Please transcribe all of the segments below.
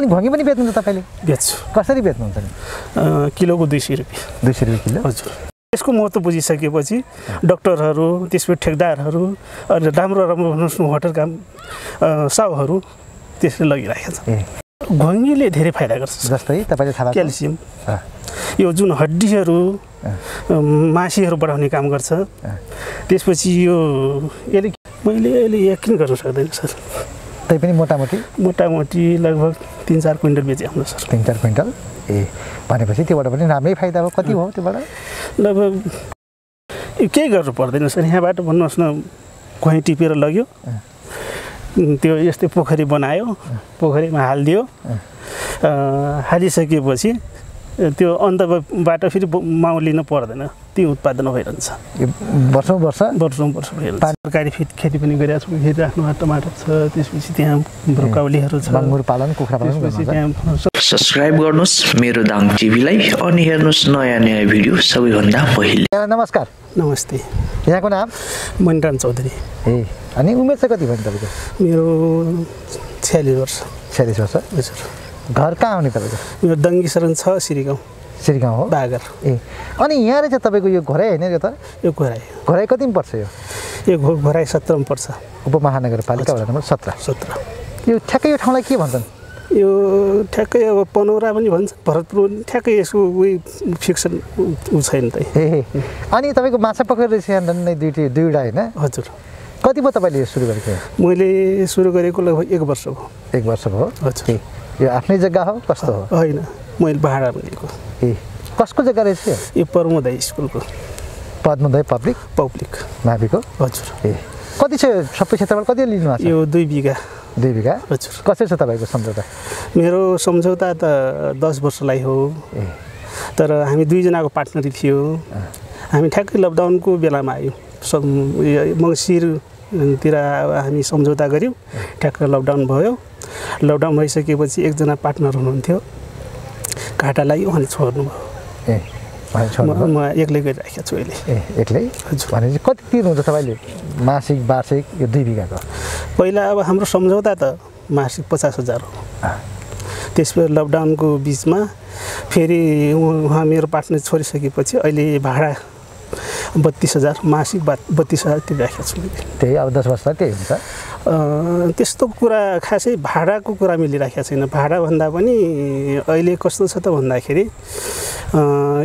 अनि घोगी पनि बेच्नुहुन्छ तपाईँले? बेच्छु। कसरी बेच्नुहुन्छ नि? किलोको दुई सय रुपियाँ। दुई सय रुपियाँ किलो? हजुर। यसको महत्त्व बुझिसकेपछि डक्टरहरू त्यसपछि ठेकदारहरू अनि राम्रो राम्रो भन्नुहोस् न होटल काम साउहरू त्यसले लगिरहेको छ घोङ्गीले धेरै फाइदा गर्छ। जस्तै तपाईँले थाहा क्याल्सियम। यो जुन हड्डीहरू मासीहरू बढाउने काम गर्छ। त्यसपछि यो यसले मैले अहिले यकिन गर्न सक्दैन सर। तै पनि मोटामोटी? मोटामोटी लगभग तिन चार क्विन्टल बेचे हाम्रो सर। तिन चार क्विन्टल? ए भनेपछि त्योबाट पनि राम्रै फाइदा भयो। कति हो त्योबाट? लगभग केही गर्नु पर्दैन सर। यहाँबाट भन्नुहोस् न कहीँ टिपेर लग्यो। त्यो यस्तै पोखरी बनायो पोखरीमा हालिदियो। हालिसकेपछि त्यो अन्तबाट फेरि माउ लिनु पर्दैन। ती उत्पादन भइरहन्छ। यो वर्षौँ वर्ष? वर्षौँ वर्ष भइरहन्छ। तरकारी फेरि खेती पनि गरिरहेको छौँ। फेरि राख्नुमा टमाटर छ त्यसपछि त्यहाँ ब्रोकाउलीहरू छ। पालन कुखुरा पालन त्यहाँ सब्सक्राइब गर्नुहोस् मेरो दाङ टिभीलाई अनि हेर्नुहोस् नयाँ नयाँ भिडियो सबैभन्दा पहिले। नमस्कार। नमस्ते। यहाँको नाम? मनिराम चौधरी। ए अनि उमेर चाहिँ कति भयो नि तपाईँको? मेरो छ्यालिस वर्ष। छ्यालिस वर्ष। हजुर। घर कहाँ आउने तपाईँको? मेरो दङ्गी शरण छ श्रीगाउँ श्रीगाउँ हो? बागर। ए अनि यहाँ रहेछ तपाईँको यो घोराइ होइन यो त? यो घोराई घोराइ कतिमा पर्छ यो? यो घो घोराई सत्रमा पर्छ। उपमहानगरपालिका नम्बर सत्र। सत्र। यो ठ्याक्कै यो ठाउँलाई के भन्छन्? यो ठ्याक्कै अब पनौरा पनि भन्छ भरतपुर ठ्याक्कै यसको उयो फिक्सन ऊ छैन त ए। अनि तपाईँको माछा पक्रेर यहाँ नै दुईटी दुईवटा होइन? हजुर। कति भयो तपाईँले यो सुरु गरेको मैले सुरु गरेको लगभग एक वर्ष भयो एक वर्ष भयो हजुर। यो आफ्नै जग्गा हो? कस्तो हो? होइन मैले भाडामा लिएको ए कसको जग्गा रहेछ यो परमोदय स्कुलको। पद्मोदय पब्लिक? पब्लिक। माविको हजुर। ए कति छ सबै क्षेत्रबाट कति लिनु भएको यो दुई बिघा। दुई बिघा? हजुर। कसरी छ तपाईँको सम्झौता? मेरो सम्झौता त दस वर्षलाई हो। तर हामी दुईजनाको पार्टनरी थियो। हामी ठ्याक्कै लकडाउनको बेलामा आयौँ। सम् यो मङ्सिरतिर हामी सम्झौता गऱ्यौँ। ठ्याक्क लकडाउन भयो। लकडाउन भइसकेपछि एकजना पार्टनर हुनुहुन्थ्यो। घाटा लाग्यो अनि छोड्नुभयो ए भने छोड्नु म एक्लै गरिराखेको छु अहिले। ए एक्लै? हजुर। भनेपछि कति तिर्नुहुन्छ तपाईँले? मासिक वार्षिक यो दुई बिघाको पहिला अब हाम्रो सम्झौता त मासिक पचास हजार हो। त्यसपछि लकडाउनको बिचमा फेरि उहाँ मेरो पार्टनर छोडिसकेपछि अहिले भाडा बत्तिस हजार मासिक बा बत्तिस हजार तिरिराखेको छु मैले। त्यही अब दस वर्ष त्यही हुन्छ। त्यस्तो कुरा खासै भाडाको कुरा मिलिराखेको छैन। भाडा भन्दा पनि अहिले कस्तो छ त भन्दाखेरि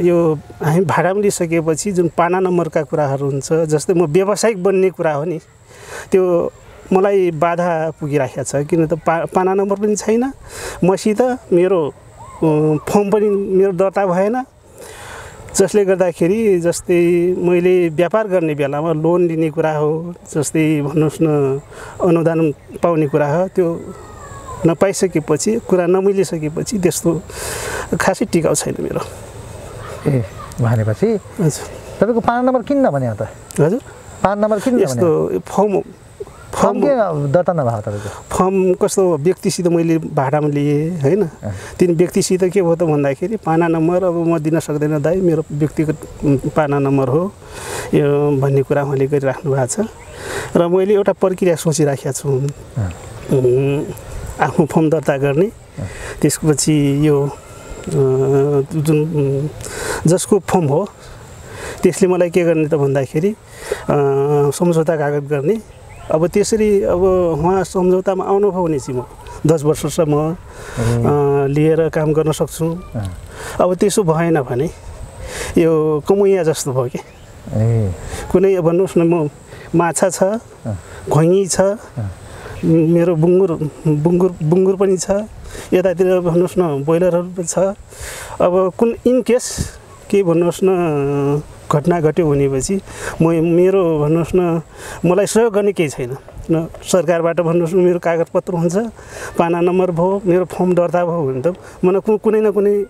यो हामी भाडामा लिइसकेपछि जुन पाना नम्बरका कुराहरू हुन्छ जस्तै म व्यावसायिक बन्ने कुरा हो नि त्यो मलाई बाधा पुगिराखेको छ। किन त पा पाना नम्बर पनि छैन मसित मेरो फर्म पनि मेरो दर्ता भएन जसले गर्दाखेरि जस्तै मैले व्यापार गर्ने बेलामा लोन लिने कुरा हो जस्तै भन्नुहोस् न अनुदान पाउने कुरा हो त्यो नपाइसकेपछि कुरा नमिलिसकेपछि त्यस्तो खासै टिकाउ छैन मेरो। ए भनेपछि? हजुर। तपाईँको पान नम्बर किन नभने हो त? हजुर। पान नम्बर किन यस्तो फर्म फर्म दर्ता नभएको तपाईँको? फर्म कस्तो व्यक्तिसित मैले भाडामा लिएँ होइन? तिन व्यक्तिसित के भयो त भन्दाखेरि पाना नम्बर अब म दिन सक्दैन दाइ मेरो व्यक्तिगत पाना नम्बर हो। यो भन्ने कुरा उहाँले गरिराख्नु भएको छ। र मैले एउटा प्रक्रिया सोचिराखेको छु। आफ्नो फर्म दर्ता गर्ने। त्यसपछि यो जुन जसको फर्म हो त्यसले मलाई के गर्ने त भन्दाखेरि सम्झौता कागज गर्ने। अब त्यसरी अब उहाँ सम्झौतामा आउनुभयो भने चाहिँ म दस वर्षसम्म लिएर काम गर्न सक्छु। अब त्यसो भएन भने यो कमैया जस्तो भयो कि। कुनै भन्नुहोस् न म माछा छ घोइनी छ मेरो बुङ्गुर बुङ्गुर बुङ्गुर पनि छ। यतातिर भन्नुहोस् न ब्रोइलरहरू पनि छ। अब कुन इन केस के भन्नुहोस् न घटना घट्यो भनेपछि म मेरो भन्नुहोस् न मलाई सहयोग गर्ने केही छैन। न सरकारबाट भन्नुहोस् न मेरो कागजपत्र हुन्छ पाना नम्बर भयो मेरो फर्म दर्ता भयो भने त मलाई कुनै न कुनै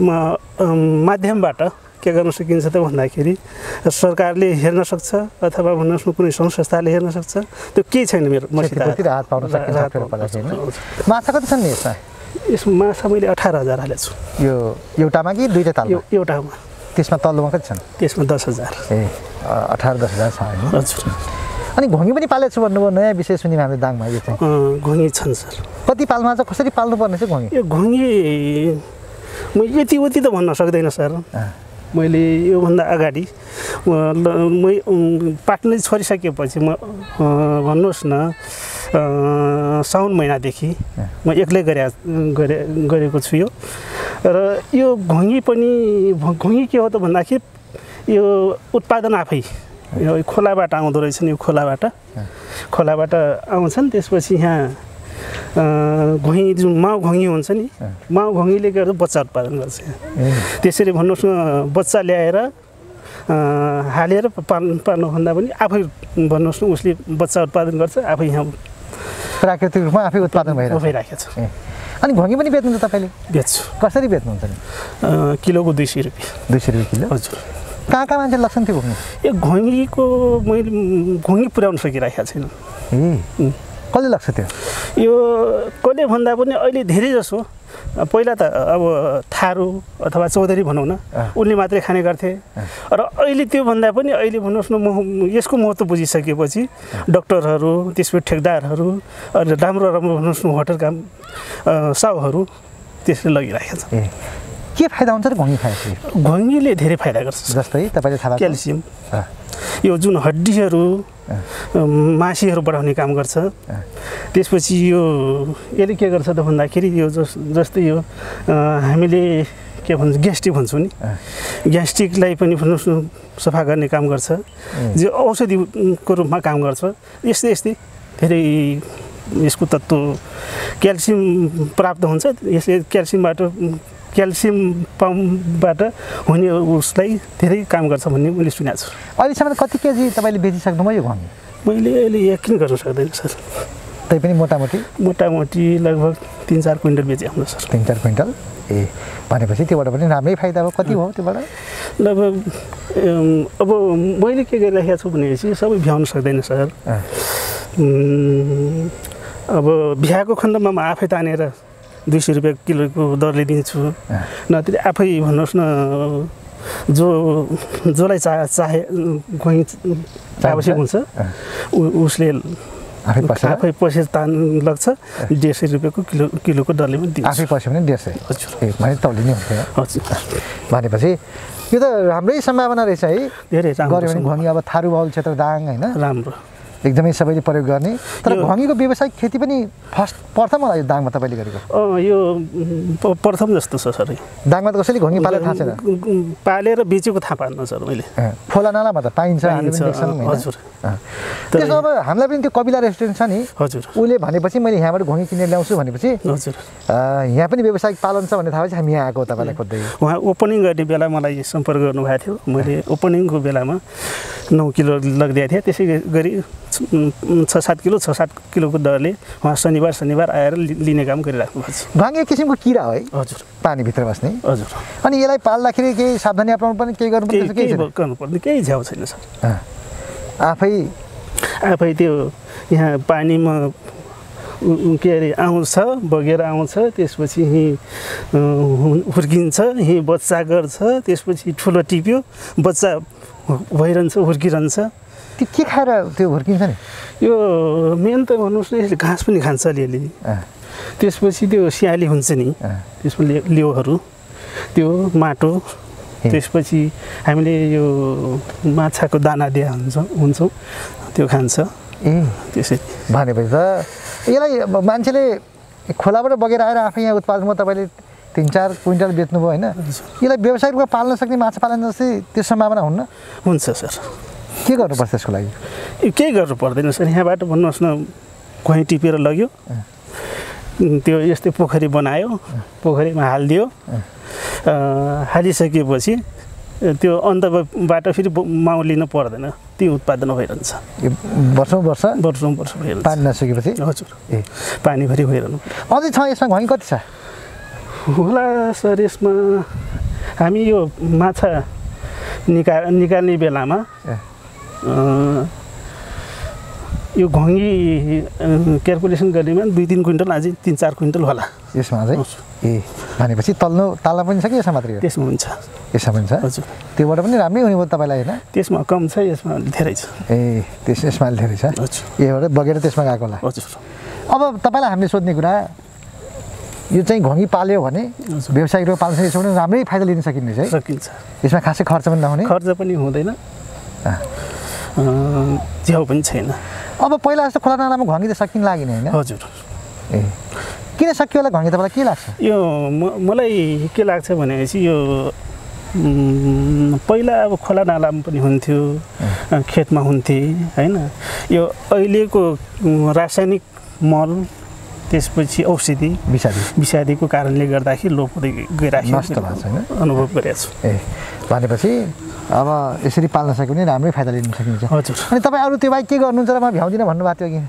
माध्यमबाट के गर्न सकिन्छ त भन्दाखेरि सरकारले हेर्न सक्छ अथवा भन्नुहोस् न कुनै सङ्घ संस्थाले हेर्न सक्छ त्यो केही छैन मेरो। माछा कति छन् नि यसमा? यसमा माछा मैले अठार हजार हालेको छु। यो एउटामा कि दुईवटा एउटामा। त्यसमा तल्लोमा कति छन्। त्यसमा दस हजार। ए अठार दस हजार छ होइन हजुर। अनि घोङ्गी पनि पालेको छु भन्नुभयो नयाँ विषय सुन्यौँ हामीले दाङमा यो चाहिँ। घोङ्गी छन् सर। कति पाल्मा चाहिँ कसरी पाल्नुपर्ने चाहिँ घुँगी यो घुङ्गी म यति उति त भन्न सक्दैन सर। मैले योभन्दा अगाडि म पाक्नै छोडिसकेपछि म भन्नुहोस् न साउन महिनादेखि म एक्लै गरे गरे गरेको छु यो। र यो घुङ्गी पनि घुङ्गी के हो त भन्दाखेरि यो उत्पादन आफै यो खोलाबाट आउँदो रहेछन् यो खोलाबाट। खोलाबाट आउँछन् त्यसपछि यहाँ घुइँ जुन माउ घुङ्गी हुन्छ नि माउ घुङ्गीले गर्दा बच्चा उत्पादन गर्छ। त्यसरी भन्नुहोस् न बच्चा ल्याएर हालेर पाल्नु पाल्नुभन्दा पनि आफै भन्नुहोस् न उसले बच्चा उत्पादन गर्छ आफै यहाँ प्राकृतिक रूपमा आफै उत्पादन भइरहेको छ। अनि घुँगी पनि बेच्नुहुन्छ तपाईँले? बेच्छु। कसरी बेच्नुहुन्छ नि? किलोको दुई सय रुपियाँ। दुई सय रुपियाँ किलो? हजुर। कहाँ कहाँ मान्छे लग्छन् त्यो घुम्नु? यो घुङ्गीको मैले घुङ्गी पुर्याउन सकिरहेको छैन। ए। कसले लाग्छ त्यो यो कसले भन्दा पनि अहिले धेरै जसो पहिला त अब थारू अथवा चौधरी भनौँ न। उनले मात्रै खाने गर्थे। र अहिले त्यो भन्दा पनि अहिले भन्नुहोस् न म यसको महत्त्व बुझिसकेपछि डक्टरहरू त्यसपछि ठेकदारहरू अनि राम्रो राम्रो भन्नुहोस् न होटल काम साउहरू त्यसले लगिरहेको छ के फाइदा हुन्छ र घुँगी खाएपछि? घुङ्गीले धेरै फाइदा गर्छ। जस्तै तपाईँले थाहा क्याल्सियम। यो जुन हड्डीहरू मासीहरू बढाउने काम गर्छ त्यसपछि यो यसले के गर्छ त भन्दाखेरि यो जस जस्तै यो हामीले के भन्छ ग्यास्ट्रिक भन्छौँ नि। ग्यास्ट्रिकलाई पनि सफा गर्ने काम गर्छ जो औषधिको रूपमा काम गर्छ। यस्तै यस्तै धेरै यसको तत्त्व क्याल्सियम प्राप्त हुन्छ। यसले क्याल्सियमबाट क्याल्सियम पम्पबाट हुने उसलाई धेरै काम गर्छ भन्ने मैले सुनेको छु। अहिलेसम्म कति केजी तपाईँले बेचिसक्नुभयो यो मैले अहिले यकिन गर्न सक्दैन सर। तैपनि मोटामोटी? मोटामोटी लगभग तिन चार क्विन्टल बेचे हाम्रो सर। तिन चार क्विन्टल? ए भनेपछि त्योबाट पनि राम्रै फाइदा भयो। कति हो त्योबाट? लगभग अब मैले के गरिरहेको छु भनेपछि सबै भ्याउन सक्दैन सर। अब बिहाको खण्डमा म आफै तानेर दुई सय रुपियाँ किलोको दरले दिन्छु नत्र आफै भन्नुहोस् न जो जसलाई चा चाहे घुइँ आवश्यक हुन्छ उसले आफै पैसा? तान लाग्छ डेढ सय रुपियाँको किलो किलोको दरले पनि दिन्छ। आफै पस्यो भने डेढ सय हजुर। ए भने हुन्थ्यो हजुर। भनेपछि यो त राम्रै सम्भावना रहेछ है। धेरै राम्रो गऱ्यो भने अब थारू बाहुल क्षेत्र दाङ होइन? राम्रो। एकदमै सबैले प्रयोग गर्ने। तर घुँगीको व्यावसायिक खेती पनि फर्स्ट प्रथम होला यो दाङमा तपाईँले गरेको। यो प्रथम जस्तो छ सर। दाङमा त कसैले घुँगी पालेर थाहा छैन? पालेर बेचेको थाहा पाएन सर मैले। खोला नालामा त पाइन्छ? हजुर। त्यसो अब हामीलाई पनि त्यो कपिला रेस्टुरेन्ट छ नि। हजुर। उसले भनेपछि मैले यहाँबाट घुँगी किनेर ल्याउँछु भनेपछि हजुर। यहाँ पनि व्यावसायिक पालन छ भन्ने थाहा भएपछि हामी यहाँ आएको तपाईँलाई खोज्दै। उहाँ ओपनिङ गर्ने बेला मलाई सम्पर्क गर्नुभएको थियो। मैले ओपनिङको बेलामा नौ किलो लगिदिएको थिएँ। त्यसै गरी छ- सात किलो छ सात किलोको दरले उहाँ शनिबार शनिबार आएर लिने काम गरिराख्नु भएको छ। एक किसिमको किरा हो है? हजुर। पानीभित्र बस्ने। हजुर। अनि यसलाई पाल्दाखेरि केही सावधानी अप्नाउनु पर्ने केही गर्नु केही पर्ने केही झ्याउ छैन सर। आफै? आफै त्यो यहाँ पानीमा के अरे आउँछ बगेर आउँछ त्यसपछि यहीँ हुर्किन्छ यहीँ बच्चा गर्छ त्यसपछि ठुलो टिप्यो बच्चा भइरहन्छ हुर्किरहन्छ। त्यो के खाएर त्यो हुर्किन्छ नि? यो मेन त भन्नुहोस् न यसले घाँस पनि खान्छ अलिअलि। त्यसपछि त्यो सियाली हुन्छ नि। त्यसमा लेउहरू त्यो माटो। त्यसपछि हामीले यो माछाको दाना दिए हुन्छ हुन्छौँ त्यो खान्छ। ए। त्यसरी भनेपछि त यसलाई मान्छेले खोलाबाट बगेर आएर आफै यहाँ उत्पादनमा तपाईँले तिन चार क्विन्टल बेच्नुभयो होइन? यसलाई व्यावसायिक रूपमा पाल्न सक्ने माछा पालन जस्तै त्यो सम्भावना हुन्न? हुन्छ सर। के गर्नुपर्छ त्यसको लागि? केही गर्नु पर्दैन सर। यहाँबाट भन्नुहोस् न घुइँ टिपेर लग्यो। त्यो यस्तै पोखरी बनायो पोखरीमा हालिदियो। हालिसकेपछि त्यो अन्तबाट फेरि माउ लिनु पर्दैन। ती उत्पादन भइरहन्छ। वर्षौँ वर्ष? वर्षौँ वर्ष भइरहन्छ। पानी नसकेपछि? हजुर। ए। पानीभरि भइरहनु। अझै छ यसमा घुइँ कति छ? होला सर यसमा हामी यो माछा निका निकाल्ने बेलामा यो घुङ्गी क्यालकुलेसन गर्नेमा दुई तिन क्विन्टल अझै तिन चार क्विन्टल होला। यसमा चाहिँ ए भनेपछि तल्लो ताला पनि छ कि यसमा मात्रै हो त्यसमा हुन्छ यसमा पनि छ? हजुर। त्योबाट पनि राम्रै हुने भयो तपाईँलाई होइन? त्यसमा कम छ यसमा धेरै छ। ए त्यस यसमा धेरै छ। हजुर। यहाँबाट बगेर त्यसमा गएको होला। हजुर। अब तपाईँलाई हामीले सोध्ने कुरा यो चाहिँ घोङ्गी पाल्यो भने। व्यावसायिक रूपमा पाल्न सकेको छ भने राम्रै फाइदा लिन सकिने है सकिन्छ। यसमा खासै खर्च पनि नहुने। खर्च पनि हुँदैन। झ्याउ पनि छैन। अब पहिला जस्तो खोला नालामा घोङ्गी त सकिन लागेन होइन? हजुर। ए। किन सकियो होला घोङ्गी तपाईँलाई के लाग्छ? यो म मलाई के लाग्छ भनेपछि यो पहिला अब खोला नालामा पनि हुन्थ्यो खेतमा हुन्थे होइन? यो अहिलेको रासायनिक मल त्यसपछि औषधि विषादी। विषादीको कारणले गर्दाखेरि लोप हुँदै गइरहेको अनुभव गरेको छु। ए भनेपछि अब यसरी पाल्न सक्यो भने राम्रै फाइदा लिन सकिन्छ। हजुर। अनि तपाईँ अरू त्यो बाहेक के गर्नुहुन्छ र म भ्याउँदिनँ भन्नुभएको थियो कि?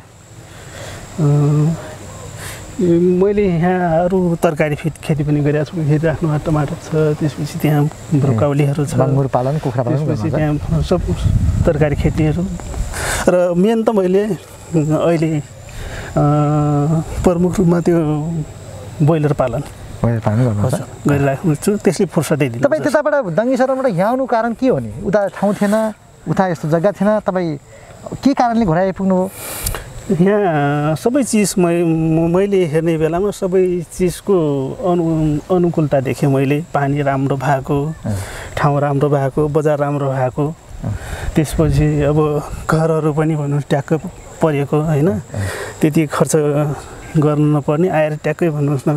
मैले यहाँ अरू तरकारी फेद खेती पनि गरेको छु। खेती राख्नुमा टमाटर छ त्यसपछि त्यहाँ ब्रोकाउलीहरू छ। बङ्गुर पालन कुखुरा पालन त्यसपछि त्यहाँ सब तरकारी खेतीहरू। र मेन त मैले अहिले प्रमुख रूपमा त्यो ब्रोइलर पालन। गरिरहेको छु त्यसले फुर्सदै दिनु तपाईँ त्यताबाट दङ्गी सरबाट यहाँ आउनु कारण के हो नि? उता ठाउँ थिएन उता यस्तो जग्गा थिएन। तपाईँ के कारणले घोडा आइपुग्नु हो? यहाँ सबै चिज म- मैले हेर्ने बेलामा सबै चिजको अनु अनुकूलता देखेँ मैले। पानी राम्रो भएको ठाउँ राम्रो भएको बजार राम्रो भएको। त्यसपछि अब घरहरू पनि भनौँ ट्याक्क परेको होइन। त्यति खर्च गर्नु नपर्ने आएर ट्याक्कै भन्नुहोस् न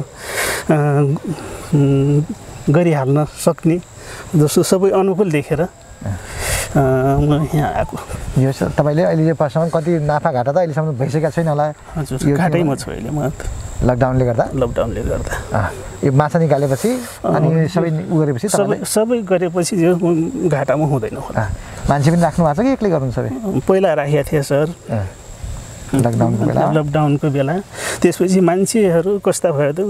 गरिहाल्न सक्ने जस्तो सबै अनुकूल देखेर म यहाँ आएको। यो छ तपाईँले अहिले यो पर्समा कति नाफा घाटा त अहिलेसम्म भइसकेको छैन होला। हजुर घाटैमा छु अहिले म लकडाउनले गर्दा? लकडाउनले गर्दा। यो माछा निकालेपछि अनि सबै उ गरेपछि सबै सबै गरेपछि यो घाटामा हुँदैन होला। मान्छे पनि राख्नु भएको छ कि एक्लै गर्नु सबै? पहिला राखेका थिएँ सर। लकडाउनको बेला। लकडाउनको बेला। त्यसपछि मान्छेहरू कस्ता भयो त?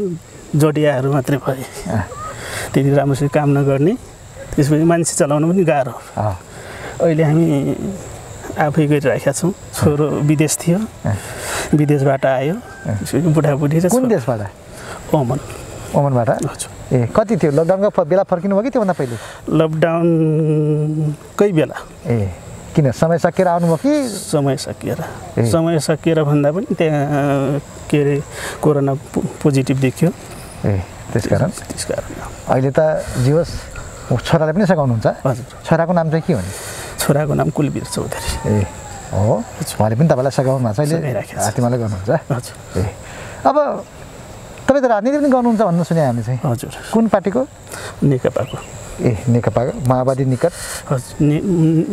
जोडियाहरू मात्रै भए त्यति राम्रोसँग काम नगर्ने। त्यसपछि मान्छे चलाउनु पनि गाह्रो। अहिले हामी आफै गरिराखेका छौँ। छोरो विदेश थियो। विदेशबाट आयो। त्यसपछि बुढाबुढी र कुन देशबाट? ओमन। ओमनबाट? ए कति थियो? लकडाउनको बेला फर्किनु भयो कि त्योभन्दा पहिले? लकडाउनकै बेला? ए। किन? समय सकिएर आउनुभयो कि? समय सकिएर। समय सकिएर भन्दा पनि त्यहाँ के अरे कोरोना पोजिटिभ देखियो। ए त्यसकारण त्यस कारण। अहिले त जियोस् छोराले पनि सघाउनुहुन्छ हजुर। छोराको नाम चाहिँ के हो नि? छोराको नाम कुलवीर चौधरी। ए हो? उहाँले पनि तपाईँलाई सघाउनु भएको छ अहिले। हात्तीमाले गर्नुहुन्छ? हजुर। ए। अब तपाईँ त राजनीति पनि गर्नुहुन्छ भन्नु सुने हामी चाहिँ। हजुर। कुन पार्टीको? नेकपाको। ए नेकपा माओवादी निकट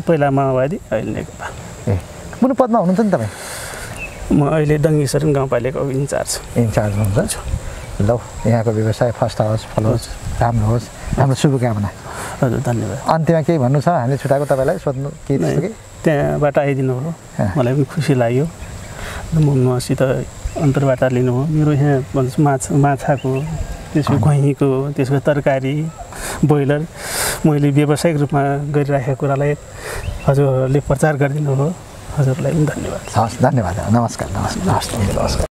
पहिला माओवादी अहिले नेकपा ए कुन पदमा हुनुहुन्छ नि तपाईँ म अहिले डङ्गेश्वरन गाउँपालिकाको इन्चार्ज इन्चार्ज हुनुहुन्छ ल यहाँको व्यवसाय फर्स्ट होस् फलोस् राम्रो होस् हाम्रो शुभकामना हजुर धन्यवाद अन्त्यमा केही भन्नु छ हामीले छुट्याएको तपाईँलाई सोध्नु केही त्यस्तो नै, कि त्यहाँबाट आइदिनु हो अँ। मलाई पनि खुसी लाग्यो म मसित अन्तर्वार्ता लिनुभयो मेरो यहाँ माछा माछाको त्यसको घुइँको त्यसको तरकारी ब्रोइलर। मैले व्यावसायिक रूपमा गरिराखेको कुरालाई हजुरहरूले प्रचार गरिदिनु हो। हजुरलाई पनि धन्यवाद। हस् धन्यवाद। नमस्कार नमस्कार। नमस्कार।